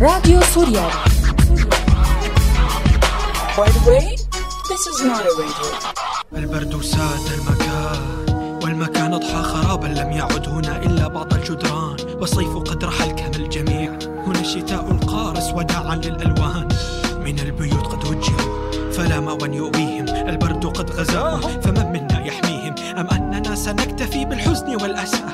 راديو سوريالي By the way, this is not a radio. البرد ساد المكان والمكان أضحى خرابا لم يعد هنا إلا بعض الجدران والصيف قد رحل كما الجميع. هنا الشتاء القارس وداعا للألوان. من البيوت قد وجهوا فلا مأوى يؤويهم. البرد قد غزاهم فمن منا يحميهم؟ أم أننا سنكتفي بالحزن والأسى؟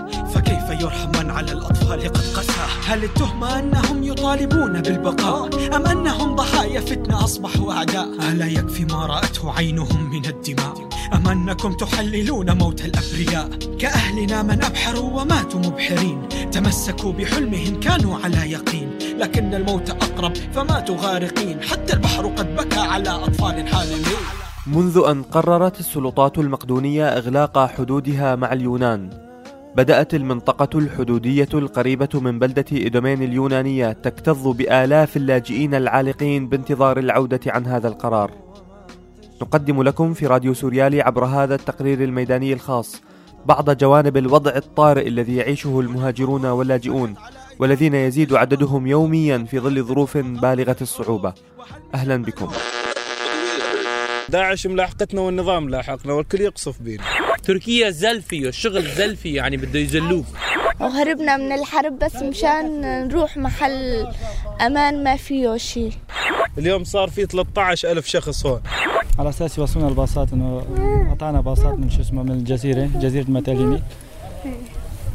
فكيف يرحم من على الأطفال قد قسى؟ هل التهمة أنهم يطالبون بالبقاء؟ أم أنهم ضحايا فتنة أصبحوا أعداء؟ ألا يكفي ما رأته عينهم من الدماء؟ أم أنكم تحللون موت الأبرياء؟ كأهلنا من أبحروا وماتوا مبحرين. تمسكوا بحلمهم كانوا على يقين. لكن الموت أقرب فماتوا غارقين حتى البحر قد بكى على أطفال حالمين منذ أن قررت السلطات المقدونية إغلاق حدودها مع اليونان بدأت المنطقة الحدودية القريبة من بلدة إدومين اليونانية تكتظ بآلاف اللاجئين العالقين بانتظار العودة عن هذا القرار. نقدم لكم في راديو سوريالي عبر هذا التقرير الميداني الخاص بعض جوانب الوضع الطارئ الذي يعيشه المهاجرون واللاجئون والذين يزيد عددهم يوميا في ظل ظروف بالغة الصعوبة. أهلا بكم. داعش ملاحقتنا والنظام لاحقنا والكل يقصف بينا. تركيا زل فيه الشغل زل فيه يعني بده يزلوه وهربنا من الحرب بس مشان نروح محل أمان ما فيه شيء. اليوم صار في 13 ألف شخص هون. على أساس يوصلونا الباصات إنه اعطانا باصات من شو اسمه من الجزيرة جزيرة متاليني.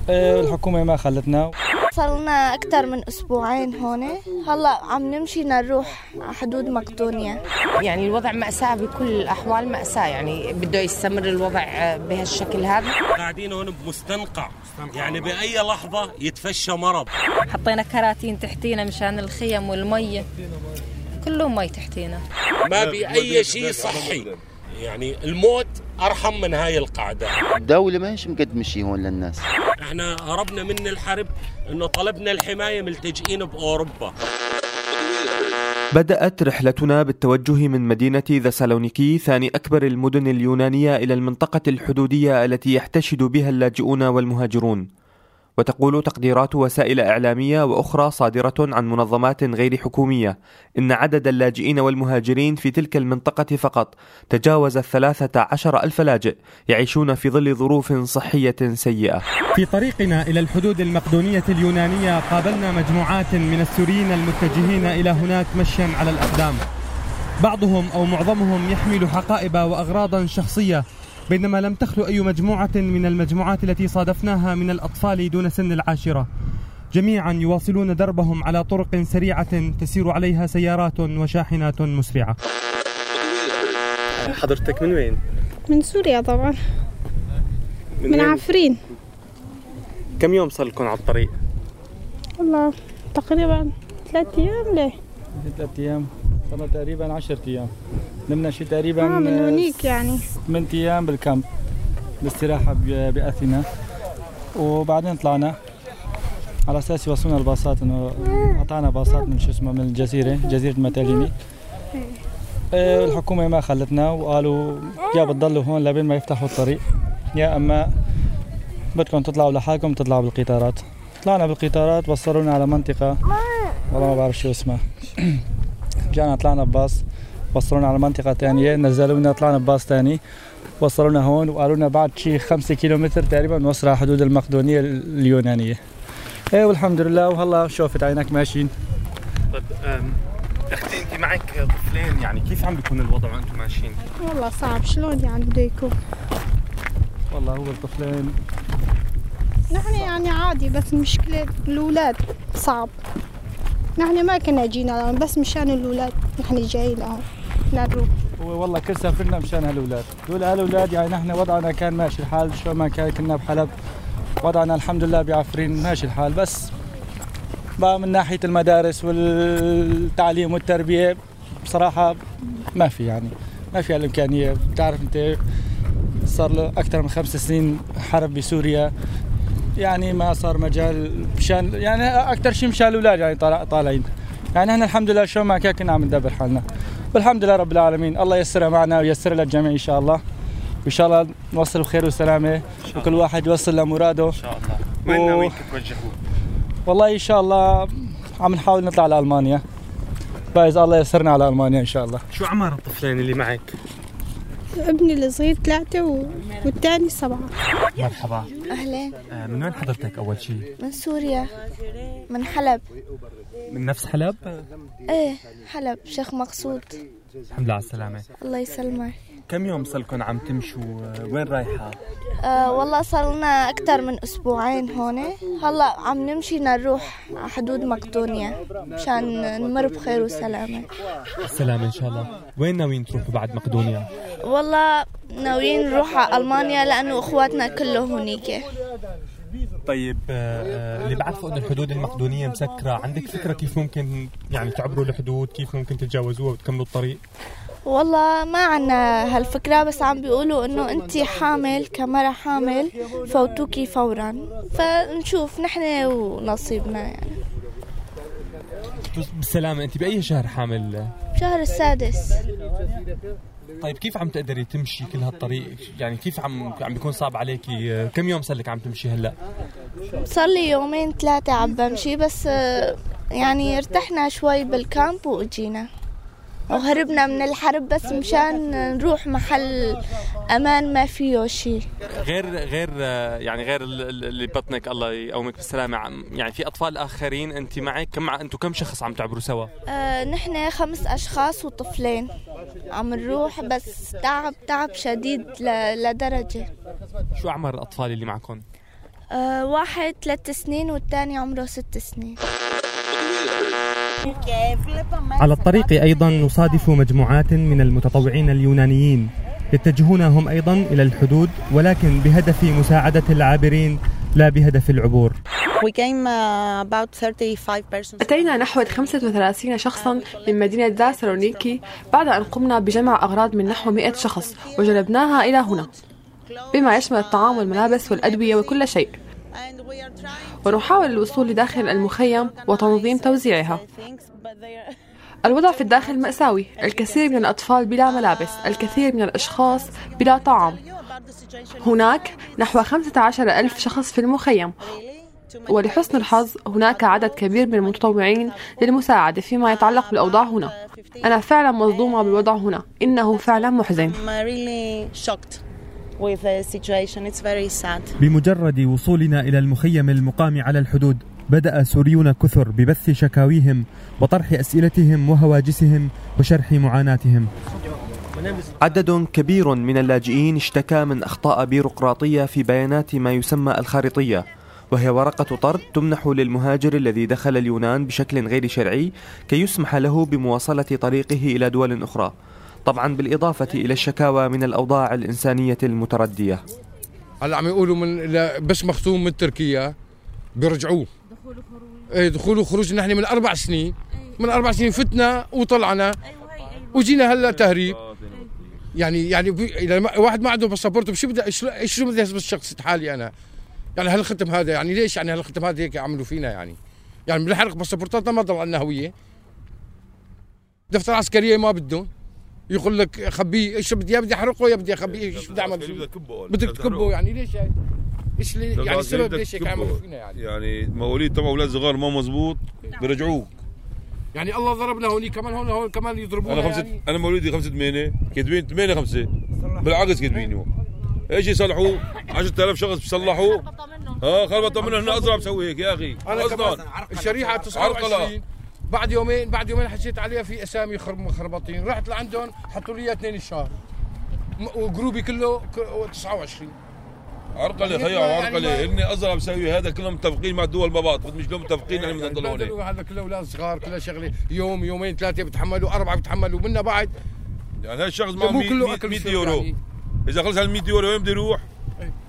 آه، الحكومة ما خلتنا. صرنا أكثر من أسبوعين هون. هلا عم نمشي نروح على حدود مقدونيا. يعني الوضع مأساة بكل الأحوال مأساة يعني بده يستمر الوضع بهالشكل هذا. قاعدين هون بمستنقع. يعني بأي لحظة يتفشى مرض. حطينا كراتين تحتينا مشان الخيم والمية كلهم مي تحتينا. ما بأي شيء صحي. يعني الموت أرحم من هاي القاعدة. الدولة ما هيش مقدمة شيء هون للناس؟ إحنا هربنا من الحرب إنه طلبنا الحماية ملتجئين بأوروبا. بدأت رحلتنا بالتوجه من مدينة ذسالونيكي ثاني أكبر المدن اليونانية إلى المنطقة الحدودية التي يحتشد بها اللاجئون والمهاجرون. وتقول تقديرات وسائل إعلامية وأخرى صادرة عن منظمات غير حكومية. إن عدد اللاجئين والمهاجرين في تلك المنطقة فقط تجاوز الثلاثة عشر ألف لاجئ يعيشون في ظل ظروف صحية سيئة. في طريقنا إلى الحدود المقدونية اليونانية قابلنا مجموعات من السوريين المتجهين إلى هناك مشيا على الأقدام. بعضهم أو معظمهم يحمل حقائب وأغراضا شخصية بينما لم تخلو أي مجموعة من المجموعات التي صادفناها من الأطفال دون سن العاشرة جميعا يواصلون دربهم على طرق سريعة تسير عليها سيارات وشاحنات مسرعة حضرتك من وين؟ من سوريا طبعا من, من عفرين كم يوم صار لكم على الطريق؟ والله تقريبا ثلاث أيام ليه؟ ثلاث أيام صرنا تقريبا 10 أيام نمنا شي تقريبا آه من هونيك يعني. 8 أيام بالكامب باستراحة بأثينا. وبعدين طلعنا. على أساس يوصلونا الباصات إنه اعطانا باصات من شو اسمه من الجزيرة جزيرة متاليني آه، الحكومة ما خلتنا وقالوا يا بتضلوا هون لبين ما يفتحوا الطريق. يا أما بدكم تطلعوا لحالكم تطلعوا بالقطارات. طلعنا بالقطارات وصلونا على منطقة والله ما بعرف شو اسمها. رجعنا طلعنا بباص. وصلونا على منطقة تانية نزلونا طلعنا بباص تاني وصلونا هون وقالوا لنا بعد شي خمسة كيلومتر تقريبا نوصل على حدود المقدونية اليونانية. إيه والحمد لله. وهلا شوفت عينك ماشيين. طيب أختي انت معك طفلين يعني كيف عم بيكون الوضع وأنتم ماشيين؟ والله صعب. شلون يعني بده يكون؟ والله هو الطفلين. نحن يعني عادي بس مشكلة الأولاد صعب. نحن ما كنا جينا لهم بس مشان الأولاد نحن جايين لهم. لنروح هو والله كل سافرنا مشان هالأولاد. دول هالأولاد يعني نحن وضعنا كان ماشي الحال شو ما كان كنا بحلب. وضعنا الحمد لله بعفرين ماشي الحال. بس بقى من ناحية المدارس والتعليم والتربية بصراحة ما في يعني ما في الإمكانية بتعرف أنت صار له أكثر من خمس سنين حرب بسوريا. يعني ما صار مجال مشان يعني أكثر شيء مشان الأولاد يعني طالع طالعين. يعني إحنا الحمد لله شو ما كان كنا عم ندبر حالنا. والحمد لله رب العالمين. الله ييسرها معنا وييسرها للجميع إن شاء الله. وان شاء الله نوصل بخير وسلامة. وكل واحد يوصل لمراده. إن شاء الله. وين ناويين تتوجهوا؟ والله إن شاء الله عم نحاول نطلع على المانيا فإذا الله يسرنا على ألمانيا إن شاء الله. شو أعمار الطفلين اللي معك؟ ابني الصغير ثلاثة و... والثاني سبعة. مرحبا. أهلين. آه، من وين حضرتك أول شيء من سوريا. من حلب. من نفس حلب؟ إيه حلب. شيخ مقصود. الحمد لله على السلامة. الله يسلمك. كم يوم صلكم عم تمشوا؟ وين رايحة؟ أه والله صار لنا أكثر من أسبوعين هون. هلا عم نمشي نروح على حدود مقدونيا مشان نمر بخير وسلامة. السلامه إن شاء الله. وين ناويين تروحوا بعد مقدونيا؟ والله ناويين نروح على ألمانيا لأنه إخواتنا كله هونيك طيب آه، آه، اللي بعرفه إنه الحدود المقدونية مسكرة عندك فكرة كيف ممكن يعني تعبروا الحدود كيف ممكن تتجاوزوها وتكملوا الطريق؟ والله ما عنا هالفكرة بس عم بيقولوا إنه انت حامل كمرة حامل فوتوكي فورا. فنشوف نحن ونصيبنا يعني. بالسلامة انت بأي شهر حامل؟ شهر السادس. طيب كيف عم تقدري تمشي كل هالطريق؟ يعني كيف عم عم بيكون صعب عليكي كم يوم صار لك عم تمشي هلأ؟ صار لي يومين ثلاثة عم بمشي بس آه، يعني ارتحنا شوي بالكامب وإجينا. وهربنا من الحرب بس مشان نروح محل أمان ما فيه شيء غير غير يعني غير ال- ال- اللي بطنك الله يقومك بالسلامة. يعني في أطفال آخرين أنت معك كم أنتم كم شخص عم تعبروا سوا؟ آه نحن خمس أشخاص وطفلين. عم نروح بس تعب تعب شديد ل- لدرجة. شو أعمار الأطفال اللي معكم آه واحد ثلاث سنين والثاني عمره ست سنين. على الطريق أيضا نصادف مجموعات من المتطوعين اليونانيين. يتجهون هم أيضا إلى الحدود ولكن بهدف مساعدة العابرين لا بهدف العبور. Uh, about 35 persons. أتينا نحو 35 شخصا من مدينة ذا سالونيكي بعد أن قمنا بجمع أغراض من نحو 100 شخص وجلبناها إلى هنا. بما يشمل الطعام والملابس والأدوية وكل شيء. ونحاول الوصول لداخل المخيم وتنظيم توزيعها. الوضع في الداخل مأساوي. الكثير من الأطفال بلا ملابس. الكثير من الأشخاص بلا طعام. هناك نحو 15 ألف شخص في المخيم. ولحسن الحظ هناك عدد كبير من المتطوعين للمساعدة فيما يتعلق بالأوضاع هنا. أنا فعلا مصدومة بالوضع هنا. إنه فعلا محزن. Sad. بمجرد وصولنا إلى المخيم المقام على الحدود. بدأ سوريون كثر ببث شكاويهم وطرح أسئلتهم وهواجسهم وشرح معاناتهم. عدد كبير من اللاجئين اشتكى من أخطاء بيروقراطية في بيانات ما يسمى الخارطية وهي ورقة طرد تمنح للمهاجر الذي دخل اليونان بشكل غير شرعي كي يسمح له بمواصلة طريقه إلى دول أخرى طبعا بالإضافة إلى الشكاوى من الأوضاع الإنسانية المتردية. هلا عم يقولوا من بس مختوم من تركيا بيرجعوه. إيه دخول وخروج نحن من أربع سنين. من أربع سنين فتنا وطلعنا. وجينا هلا تهريب. يعني يعني إذا واحد ما عنده باسبورت شو بدي شو بدي اثبت شخصيه حالي أنا؟ يعني هالختم هذا يعني ليش يعني هالختم هذا هيك عملوا فينا يعني؟ يعني بنحرق باسبورتاتنا ما ضل عندنا هوية. دفتر عسكرية ما بدهم. يقول لك خبيه إيش بدي يا بدي أحرقه يا بدي أخبيه إيش بدي أعمل؟ فيه؟ بدك تكبه يعني ليش يعني؟ إيش يعني السبب ليش هيك عملوا فينا يعني. يعني مواليد تبع أولاد صغار ما مزبوط بيرجعوك. يعني الله ضربنا هوني كمان هون هون كمان يضربونا أنا خمسة يعني. أنا مواليدي 5 8 كاتبين 8 5 بالعكس كاتبين إيش يصلحوا؟ 10000 شخص بيصلحوا. آه خربطه منه هنا ازرع بسوي هيك يا أخي. أنا كمان أصلا الشريحة 29 بعد يومين بعد يومين حسيت عليها في أسامي خرب مخربطين. رحت لعندهم حطوا لي اثنين الشهر. وجروبي كله ك- 29 عرقله يعني خيا يعني ما- إني أزرع بسوي هذا كلهم متفقين مع الدول مع بعض مش كلهم متفقين يعني بهدلوا هذا كله أولاد صغار كلها شغلة. يوم يومين ثلاثة بتحملوا أربعة بتحملوا منا بعد. يعني هذا الشخص معه مو 100 كله 100 أكل 100 وشرب يورو. يعني. إذا خلص هال 100 يورو وين بده يروح؟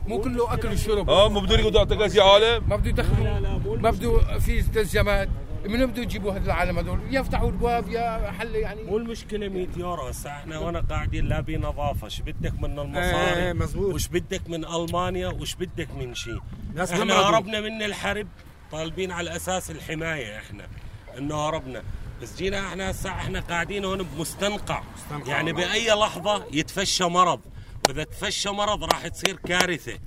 مو كله أكل وشرب آه ما بده يقعد يعطيك يا عالم. ما بده يدخلوا ما بده في التزامات من بده يجيبوا هذول العالم هذول. يفتحوا الابواب يا حل يعني. مو المشكلة 100 يورو. هسه إحنا هنا قاعدين لا بنظافة. إيش بدك من إيه المصاري مزبوط. وش بدك من ألمانيا؟ وش بدك من شيء ناس إحنا. هربنا من الحرب. طالبين على أساس الحماية إحنا. إنه هربنا. بس جينا إحنا هسه إحنا قاعدين هون بمستنقع. مستنقع يعني والله. بأي لحظة يتفشى مرض. وإذا تفشى مرض راح تصير كارثة.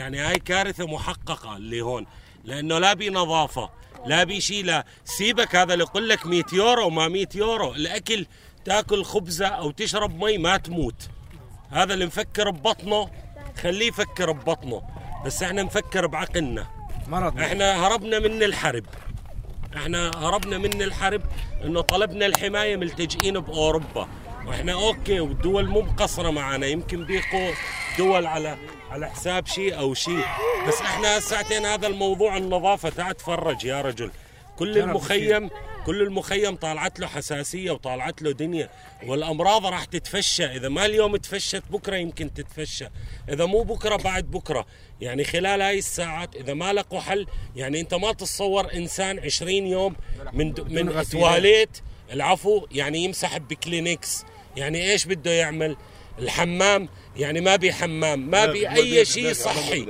يعني هاي كارثة محققة اللي هون. لأنه لا بنظافة. لا بشي لا. سيبك هذا اللي يقول لك 100 يورو ما 100 يورو. الأكل تاكل خبزة أو تشرب مي ما تموت. هذا اللي مفكر ببطنه. خليه يفكر ببطنه. بس إحنا نفكر بعقلنا. مرض. إحنا هربنا من الحرب. إحنا هربنا من الحرب إنه طلبنا الحماية ملتجئين بأوروبا. وإحنا أوكي والدول مو مقصرة معنا يمكن بيقوا دول على على حساب شيء أو شيء بس إحنا ساعتين هذا الموضوع النظافة تعال تفرج يا رجل. كل المخيم كل المخيم طالعت له حساسية وطالعت له دنيا. والأمراض راح تتفشى. إذا ما اليوم تفشت بكرة يمكن تتفشى. إذا مو بكرة بعد بكرة. يعني خلال هاي الساعات إذا ما لقوا حل يعني أنت ما تتصور إنسان 20 يوم من من. تواليت العفو يعني يمسح بكلينكس. يعني إيش بده يعمل؟ الحمام يعني ما بي حمام ما بي بي- شيء صحي.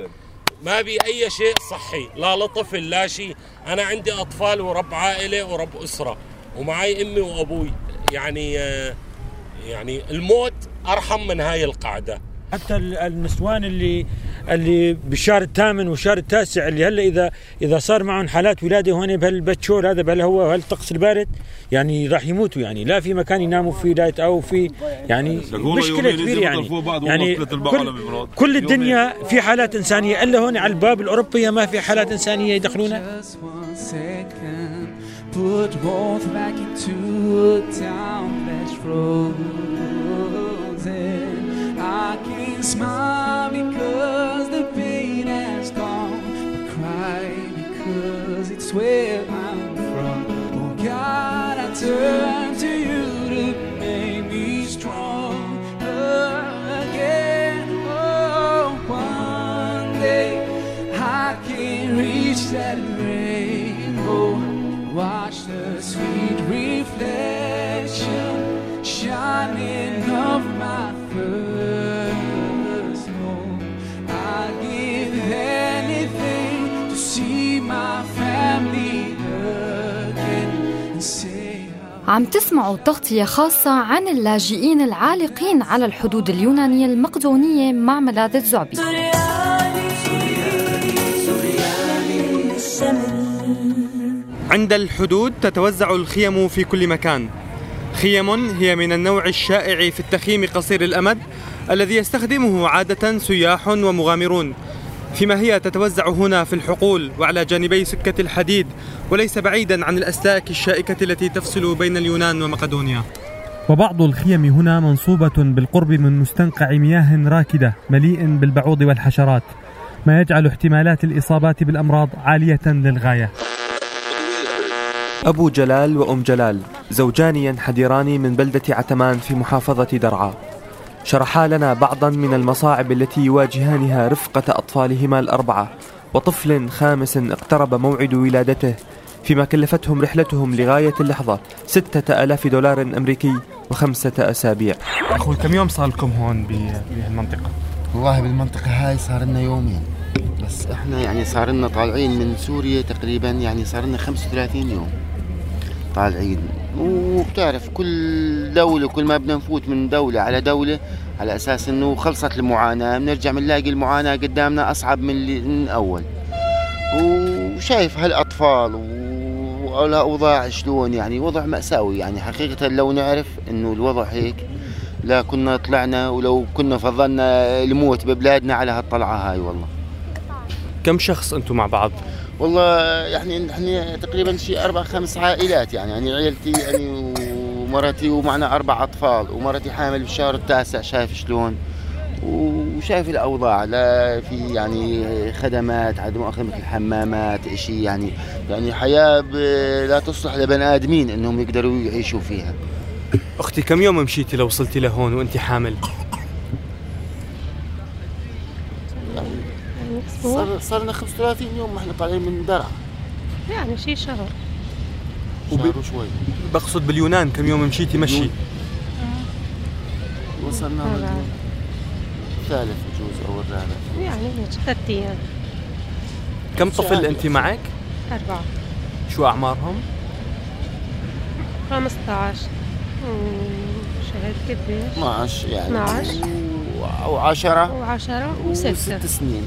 ما بي أي شيء صحي لا لطفل لا شيء. أنا عندي أطفال ورب عائلة ورب أسرة ومعي أمي وأبوي. يعني آه، يعني الموت أرحم من هاي القاعدة. حتى ال- النسوان اللي اللي بالشهر الثامن والشهر التاسع اللي هلا اذا إذا صار معهم حالات ولادة هون بهالبتشور هذا بهالهواء وهالطقس البارد يعني راح يموتوا يعني لا في مكان يناموا فيه لا أو في يعني مشكلة كبيرة يعني يعني كل. كل الدنيا في حالات إنسانية إلا هون على الباب الأوروبية ما في حالات إنسانية يدخلونها. Put both back into a town that's frozen. I can smile because the pain has gone, but cry because it's where I'm from. Oh God, I turn to you to make me strong again. Oh, one day I can reach that rainbow. Watch عم تسمعوا تغطية خاصة عن اللاجئين العالقين على الحدود اليونانية المقدونية مع ملاذ الزعبي. عند الحدود تتوزع الخيم في كل مكان. خيم هي من النوع الشائع في التخييم قصير الأمد الذي يستخدمه عادة سياح ومغامرون. فيما هي تتوزع هنا في الحقول وعلى جانبي سكة الحديد وليس بعيدا عن الأسلاك الشائكة التي تفصل بين اليونان ومقدونيا. وبعض الخيم هنا منصوبة بالقرب من مستنقع مياه راكدة مليء بالبعوض والحشرات ما يجعل احتمالات الإصابات بالأمراض عالية للغاية. أبو جلال وأم جلال زوجان ينحدران من بلدة عتمان في محافظة درعا. شرحا لنا بعضا من المصاعب التي يواجهانها رفقة أطفالهما الأربعة وطفل خامس اقترب موعد ولادته فيما كلفتهم رحلتهم لغاية اللحظة ستة ألاف دولار أمريكي وخمسة أسابيع أخوي كم يوم صار لكم هون بهالمنطقة؟ والله بالمنطقة هاي صار لنا يومين بس إحنا يعني صار لنا طالعين من سوريا تقريبا يعني صار لنا 35 يوم طالعين وبتعرف كل دولة كل ما بدنا نفوت من دولة على دولة على أساس إنه خلصت المعاناة بنرجع بنلاقي المعاناة قدامنا أصعب من اللي من الأول. وشايف هالأطفال والأوضاع شلون يعني وضع مأساوي يعني. حقيقة لو نعرف إنه الوضع هيك لا كنا طلعنا ولو كنا فضلنا الموت ببلادنا على هالطلعة هاي والله. كم شخص أنتم مع بعض؟ والله يعني نحن تقريبا شي أربع خمس عائلات يعني. يعني عيلتي يعني ومرتي ومعنا أربع أطفال ومرتي حامل بالشهر التاسع شايف شلون؟ وشايف الأوضاع لا في يعني خدمات عدم مؤاخذة مثل حمامات شيء يعني. يعني حياة لا تصلح لبني آدمين إنهم يقدروا يعيشوا فيها. أختي كم يوم مشيتي لو وصلتي لهون وأنت حامل؟ صار لنا 35 يوم ما إحنا طالعين من درعا يعني شي شهر. شهر وشوي. بقصد باليونان كم يوم مشيتي مشي؟ وصلنا هذا. الثالث بجوز أو الرابع. يعني هيك ثلاث أيام. كم طفل أنت معك؟ أربعة. شو أعمارهم؟ 15 شهر قديش 12 يعني. 12 و10 و10 وست و6 سنين.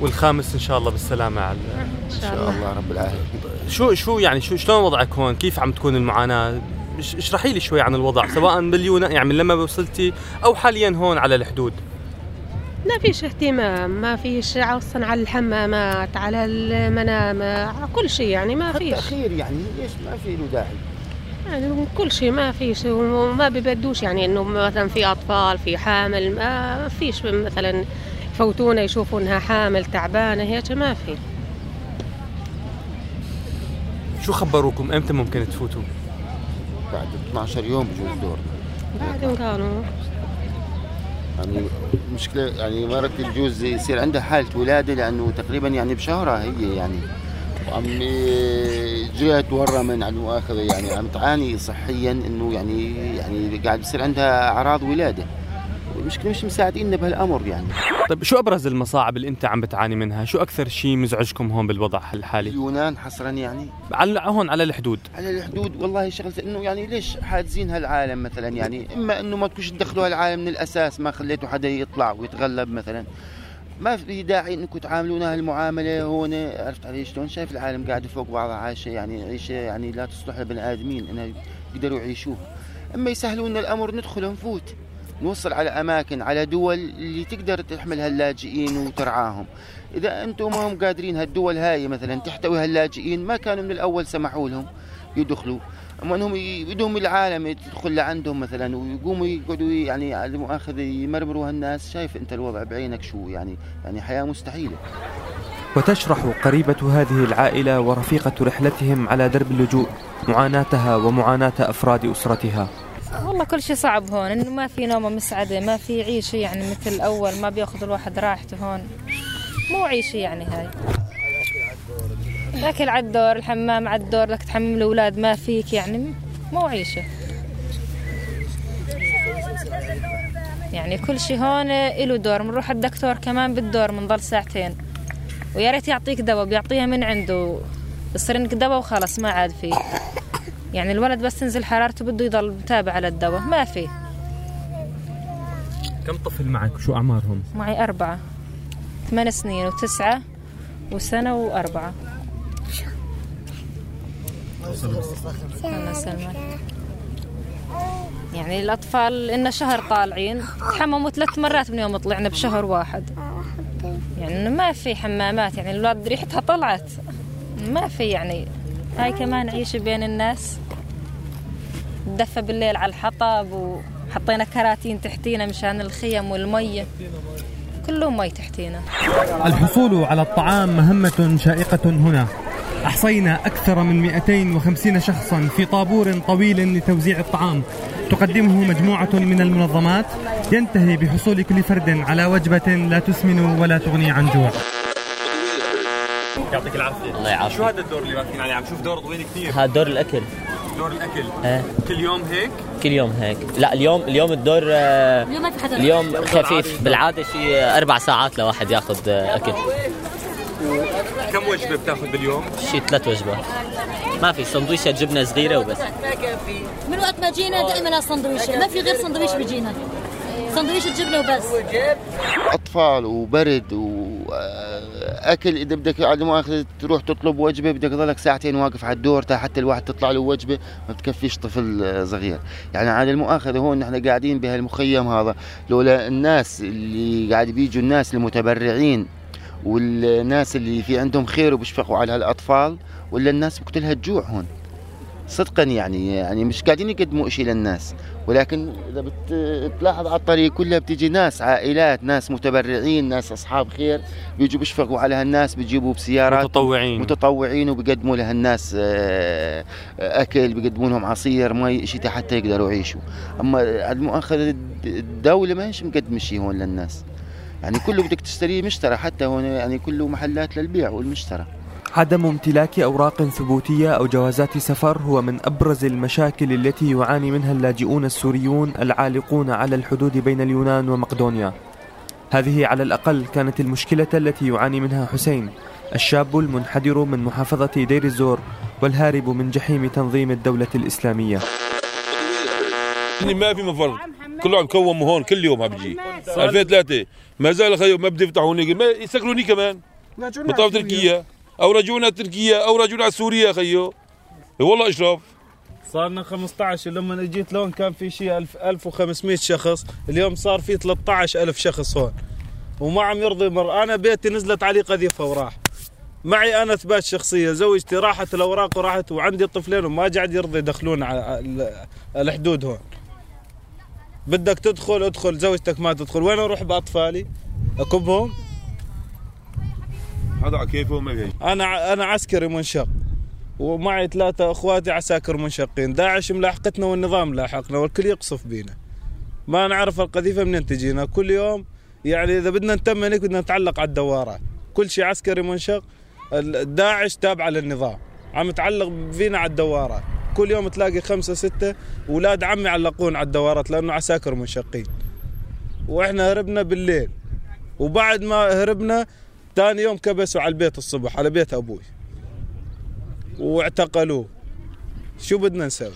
والخامس إن شاء الله بالسلامة على إن شاء الله. رب العالمين. شو شو يعني شو شلون وضعك هون؟ كيف عم تكون المعاناة؟ اش- اشرحي لي شوي عن الوضع سواء باليونان يعني من لما وصلتي أو حاليا هون على الحدود. ما فيش اهتمام ما فيش أصلا على الحمامات على المنام على كل شيء يعني ما فيش. تاخير يعني ليش ما في له داعي. يعني كل شيء ما فيش وما بيبدوش يعني إنه مثلا في أطفال في حامل ما فيش مثلا يفوتونا يشوفوا انها حامل تعبانة. هيك ما في. شو خبروكم؟ أمتى ممكن تفوتوا؟ بعد 12 يوم بجوز دور. بعدين كانوا. يعني مشكلة يعني مرتي بجوز يصير عندها حالة ولادة لأنه تقريبا يعني بشهرها هي يعني. وعم جات ورا من على المؤاخذة يعني عم تعاني صحيا إنه يعني يعني قاعد بصير عندها أعراض ولادة. والمشكلة مش مساعديننا بهالأمر يعني. طيب شو أبرز المصاعب اللي أنت عم بتعاني منها؟ شو أكثر شيء مزعجكم هون بالوضع الحالي؟ اليونان حصرا يعني. على هون على الحدود. على الحدود والله شغلة إنه يعني ليش حاجزين هالعالم مثلا يعني؟ إما إنه ما تكونش تدخلوا هالعالم من الأساس ما خليتوا حدا يطلع ويتغلب مثلا. ما في داعي إنكم تعاملونا هالمعاملة هون عرفت علي شلون؟ شايف العالم قاعدة فوق بعضها عايشة يعني عيشة يعني لا تصلح لبني آدمين انها يقدروا يعيشوها. إما يسهلوا لنا الأمر ندخل نفوت نوصل على أماكن على دول اللي تقدر تحمل هاللاجئين وترعاهم. إذا أنتم ما هم قادرين هالدول هاي مثلا تحتوي هاللاجئين ما كانوا من الأول سمحوا لهم يدخلوا. أما إنهم بدهم العالم تدخل لعندهم مثلا ويقوموا يقعدوا يعني على المؤاخذه يمرمروا هالناس. شايف أنت الوضع بعينك شو يعني؟ يعني حياة مستحيلة. وتشرح قريبة هذه العائلة ورفيقة رحلتهم على درب اللجوء معاناتها ومعاناة أفراد أسرتها. والله كل شيء صعب هون إنه ما في نومة مسعدة ما في عيشه يعني مثل الأول ما بيأخذ الواحد راحته هون. مو عيشه يعني هاي. الاكل على الدور الحمام على الدور بدك تحمم الأولاد ما فيك يعني مو عيشة. يعني كل شيء هون له دور بنروح الدكتور كمان بالدور بنضل ساعتين. ويا ريت يعطيك دواء بيعطيها من عنده. بصير انك دواء وخلص ما عاد فيه. يعني الولد بس تنزل حرارته بده يضل متابع على الدواء ما في. كم طفل معك؟ شو أعمارهم؟ معي أربعة. ثمان سنين وتسعة وسنة وأربعة. يعني الأطفال إن شهر طالعين تحمموا ثلاث مرات من يوم طلعنا بشهر واحد. يعني ما في حمامات يعني الولاد ريحتها طلعت. ما في يعني هاي كمان عيشة بين الناس. ندفى بالليل على الحطب وحطينا كراتين تحتينا مشان الخيم والمية كله مي تحتينا. الحصول على الطعام مهمة شائقة هنا. أحصينا أكثر من 250 شخصا في طابور طويل لتوزيع الطعام. تقدمه مجموعة من المنظمات. ينتهي بحصول كل فرد على وجبة لا تسمن ولا تغني عن جوع. يعطيك العافية. الله يعافيك. شو هذا الدور اللي واقفين عليه؟ عم شوف دور طويل كثير. هذا دور الأكل. دور الأكل. إيه كل يوم هيك؟ كل يوم هيك. لا اليوم اليوم الدور آه، اليوم ما في حدا. اليوم خفيف. بالعادة. شيء أربع ساعات لواحد ياخذ آه، أكل. كم وجبة بتاخذ باليوم؟ شيء ثلاث وجبات. ما في سندويشة جبنة صغيرة وبس. من وقت ما جينا دائما السندويشة. ما في غير سندويش بيجينا سندويش جبنة وبس. أطفال وبرد وأكل إذا بدك على المؤاخذة تروح تطلب وجبة بدك تضلك ساعتين واقف على الدور تا حتى الواحد تطلع له وجبة ما بتكفيش طفل صغير. يعني على المؤاخذة هون نحن قاعدين بهالمخيم هذا. لولا الناس اللي قاعد بيجوا الناس المتبرعين والناس اللي في عندهم خير وبيشفقوا على هالأطفال ولا الناس بقتلها الجوع هون. صدقا يعني يعني مش قاعدين يقدموا شيء للناس. ولكن إذا بتلاحظ على الطريق كلها بتيجي ناس عائلات ناس متبرعين ناس أصحاب خير بيجوا بيشفقوا على هالناس بيجيبوا بسيارات متطوعين. متطوعين وبيقدموا لهالناس آه، أكل بيقدموا لهم عصير مي شيء حتى يقدروا يعيشوا. أما على المؤاخذه الدولة ما هيش مقدمة شيء هون للناس. يعني كله بدك تشتريه مشترى حتى هون يعني كله محلات للبيع والمشترى. عدم امتلاك أوراق ثبوتية أو جوازات سفر هو من أبرز المشاكل التي يعاني منها اللاجئون السوريون العالقون على الحدود بين اليونان ومقدونيا. هذه على الأقل كانت المشكلة التي يعاني منها حسين الشاب المنحدر من محافظة دير الزور والهارب من جحيم تنظيم الدولة الإسلامية. ما في مفر. كله عم كوم هون كل يوم عم بيجي 2003 ما زال خيو ما بده يفتحوني ما يسكروني كمان. بطاقة تركيا أو رجعونا تركيا أو رجعونا سوريا خيو. والله إشرف. صار لنا 15 لما اجيت لون كان في شيء 1000 1500 شخص اليوم صار في 13000 شخص هون. وما عم يرضي مر أنا بيتي نزلت علي قذيفة وراح. معي أنا إثبات شخصية زوجتي راحت الأوراق وراحت وعندي طفلين وما قاعد يرضى يدخلون على ال- الحدود هون. بدك تدخل ادخل زوجتك ما تدخل. وين أروح بأطفالي؟ أكبهم؟ هذا على كيفه ما في أنا أنا عسكري منشق. ومعي ثلاثة أخواتي عساكر منشقين. داعش ملاحقتنا والنظام لاحقنا والكل يقصف بينا. ما نعرف القذيفة منين تجينا. كل يوم يعني إذا بدنا نتمن هيك بدنا نتعلق على الدوارات كل شيء عسكري منشق. داعش تابعة للنظام. عم تعلق فينا على الدوارات كل يوم تلاقي خمسة ستة أولاد عمي يعلقون على الدوارات لأنه عساكر منشقين. وإحنا هربنا بالليل. وبعد ما هربنا ثاني يوم كبسوا على البيت الصبح على بيت أبوي. واعتقلوه. شو بدنا نسوي؟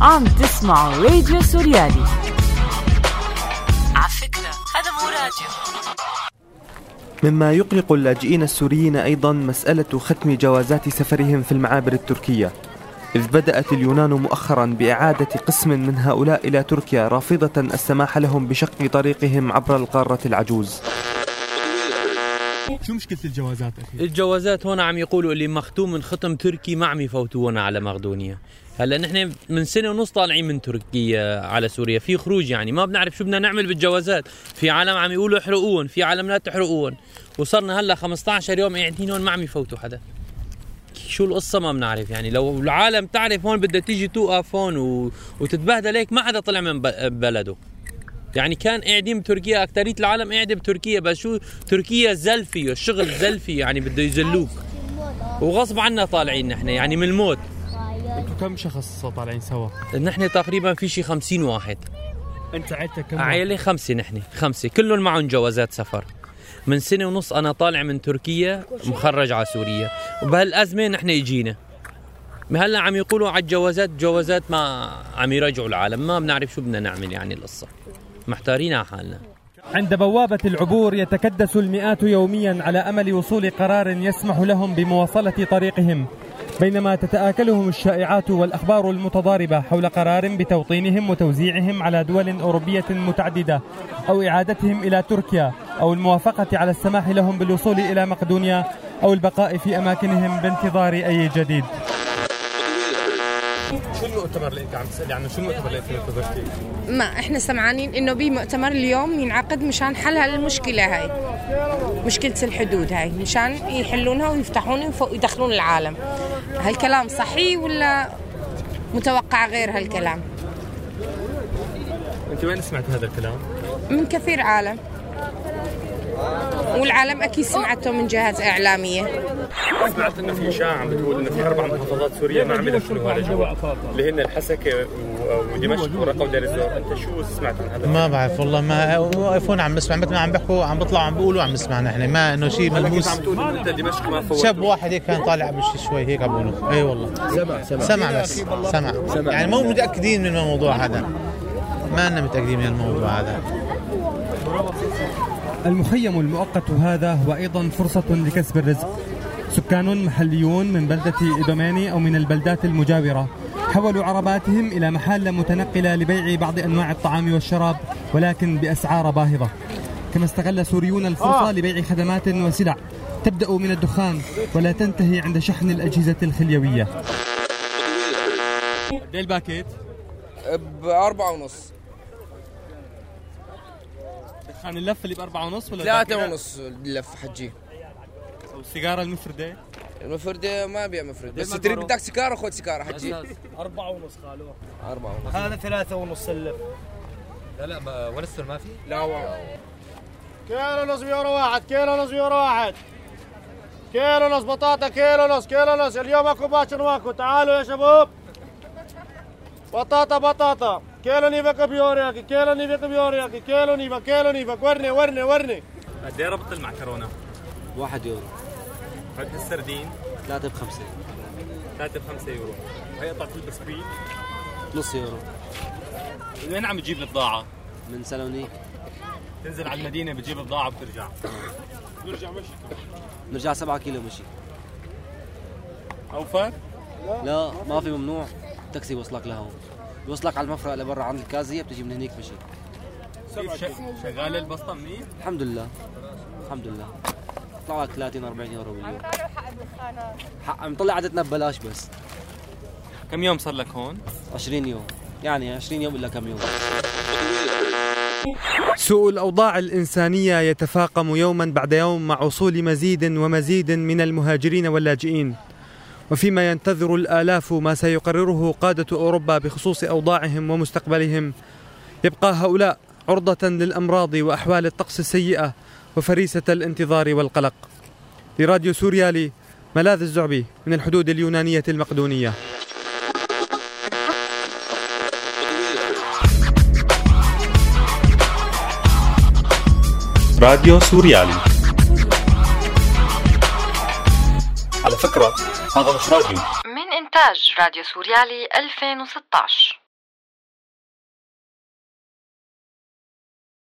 عم تسمعوا راديو سوريالي. على فكرة هذا مو راديو. مما يقلق اللاجئين السوريين أيضا مسألة ختم جوازات سفرهم في المعابر التركية. إذ بدأت اليونان مؤخرا بإعادة قسم من هؤلاء إلى تركيا رافضة السماح لهم بشق طريقهم عبر القارة العجوز. شو مشكلة الجوازات أخي؟ الجوازات هون عم يقولوا اللي مختوم من ختم تركي ما عم يفوتونا على مقدونيا. هلا نحن من سنة ونص طالعين من تركيا على سوريا. في خروج يعني ما بنعرف شو بدنا نعمل بالجوازات. في عالم عم يقولوا احرقوهم في عالم لا تحرقوهم وصرنا هلا 15 يوم قاعدين هون ما عم يفوتوا حدا. شو القصة ما بنعرف يعني لو العالم تعرف هون بدها تيجي توقف هون و... وتتبهدل هيك ما حدا طلع من. بلده يعني كان قاعدين بتركيا أكترية العالم قاعدة بتركيا بس شو تركيا زل فيه الشغل زل فيه يعني بده يزلوك وغصب عنا طالعين نحن يعني من الموت أنتوا كم شخص طالعين سوا؟ نحن تقريبا في شي 50 واحد أنت عيلتك كم؟ واحد؟ عائلة خمسة نحن خمسة كلهم معهم جوازات سفر من سنة ونص أنا طالع من تركيا مخرج على سوريا. وبهالأزمة نحن إجينا هلا عم يقولوا على الجوازات جوازات ما عم يرجعوا العالم. ما بنعرف شو بدنا نعمل يعني القصة. محتارين على حالنا. عند بوابة العبور يتكدس المئات يوميا على أمل وصول قرار يسمح لهم بمواصلة طريقهم. بينما تتآكلهم الشائعات والأخبار المتضاربة حول قرار بتوطينهم وتوزيعهم على دول أوروبية متعددة أو إعادتهم إلى تركيا أو الموافقة على السماح لهم بالوصول إلى مقدونيا أو البقاء في أماكنهم بانتظار أي جديد. المؤتمر اللي انت عم تسألي عنه؟ شو المؤتمر اللي انت انتظرتيه؟ ما إحنا سمعانين انه بمؤتمر اليوم ينعقد مشان حل هالمشكلة هاي مشكلة الحدود هاي مشان يحلونها ويفتحون ويدخلون العالم هالكلام صحيح ولا متوقع غير هالكلام انت وين سمعت هذا الكلام؟ من كثير عالم والعالم أكيد سمعته من جهات إعلامية. سمعت إنه في اشاعه عم بتقول إنه في أربع محافظات سورية ما عم يدخلوا هذا اللي هن الحسكة ودمشق ورقه ودير الزور، أنت شو سمعت عن هذا؟ ما بعرف والله ما واقفون عم نسمع مثل ما عم بيحكوا عم بيطلعوا عم بيقولوا عم نسمع نحن ما إنه شيء ملموس. عم تقول أنت دمشق ما فوت شاب واحد هيك كان طالع قبل شي شوي هيك عم بيقولوا اي والله. سمع سمع. سمع بس سمع. سمع. يعني مو متأكدين من الموضوع هذا. ما لنا متأكدين من الموضوع هذا. المخيم المؤقت هذا هو أيضا فرصة لكسب الرزق. سكان محليون من بلدة إيدوميني أو من البلدات المجاورة حولوا عرباتهم إلى محال متنقلة لبيع بعض أنواع الطعام والشراب ولكن بأسعار باهظة. كما استغل سوريون الفرصة لبيع خدمات وسلع تبدأ من الدخان ولا تنتهي عند شحن الأجهزة الخليوية. قد الباكيت؟ بأربعة ونص. دخان اللف اللي بأربعة ونص ولا ثلاثة؟ ونص اللف حجي. والسيجارة المفردة؟ المفردة ما بيع مفردة بس. تريد بدك سيجارة خذ سيجارة حجي. أربعة ونص خالو أربعة ونص. هذا ثلاثة ونص اللف. لا لا ما ونستر ما في؟ لا والله كيلو ونص بيورو واحد كيلو ونص بيورو واحد. كيلو ونص بطاطا كيلو ونص كيلو ونص اليوم أكو باكر ماكو تعالوا يا شباب. بطاطا بطاطا. كيلو نيفك بيورياكي كيلو نيفك بيورياكي كيلو نيفك كيلو نيفك ورني ورني ورني قد إيه ربط المعكرونة؟ واحد يورو. قد السردين؟ ثلاثة بخمسة 3 ب 5 يورو هي قطعة البسكويت. نص يورو. من وين عم تجيب البضاعة؟ من سالونيك تنزل على المدينة بتجيب البضاعة وبترجع. نرجع مشي. نرجع 7 كيلو مشي. أوفر؟ لا ما في ممنوع. تاكسي يوصلك لهون. يوصلك على المفرق لبرا عند الكازية بتجي من هنيك مشي. كيف ش- شغالة البسطة منيح؟ الحمد لله. الحمد لله. طلع لك 30 40 يورو باليوم. حق مطلع عدتنا ببلاش بس. كم يوم صار لك هون؟ 20 يوم. يعني 20 يوم إلا كم يوم. سوء الأوضاع الإنسانية يتفاقم يوما بعد يوم مع وصول مزيد ومزيد من المهاجرين واللاجئين. وفيما ينتظر الآلاف ما سيقرره قادة أوروبا بخصوص أوضاعهم ومستقبلهم. يبقى هؤلاء عرضة للأمراض وأحوال الطقس السيئة وفريسة الانتظار والقلق. لراديو سوريالي ملاذ الزعبي من الحدود اليونانية المقدونية. راديو سوريالي على فكرة هذا مش راديو من إنتاج راديو سوريالي 2016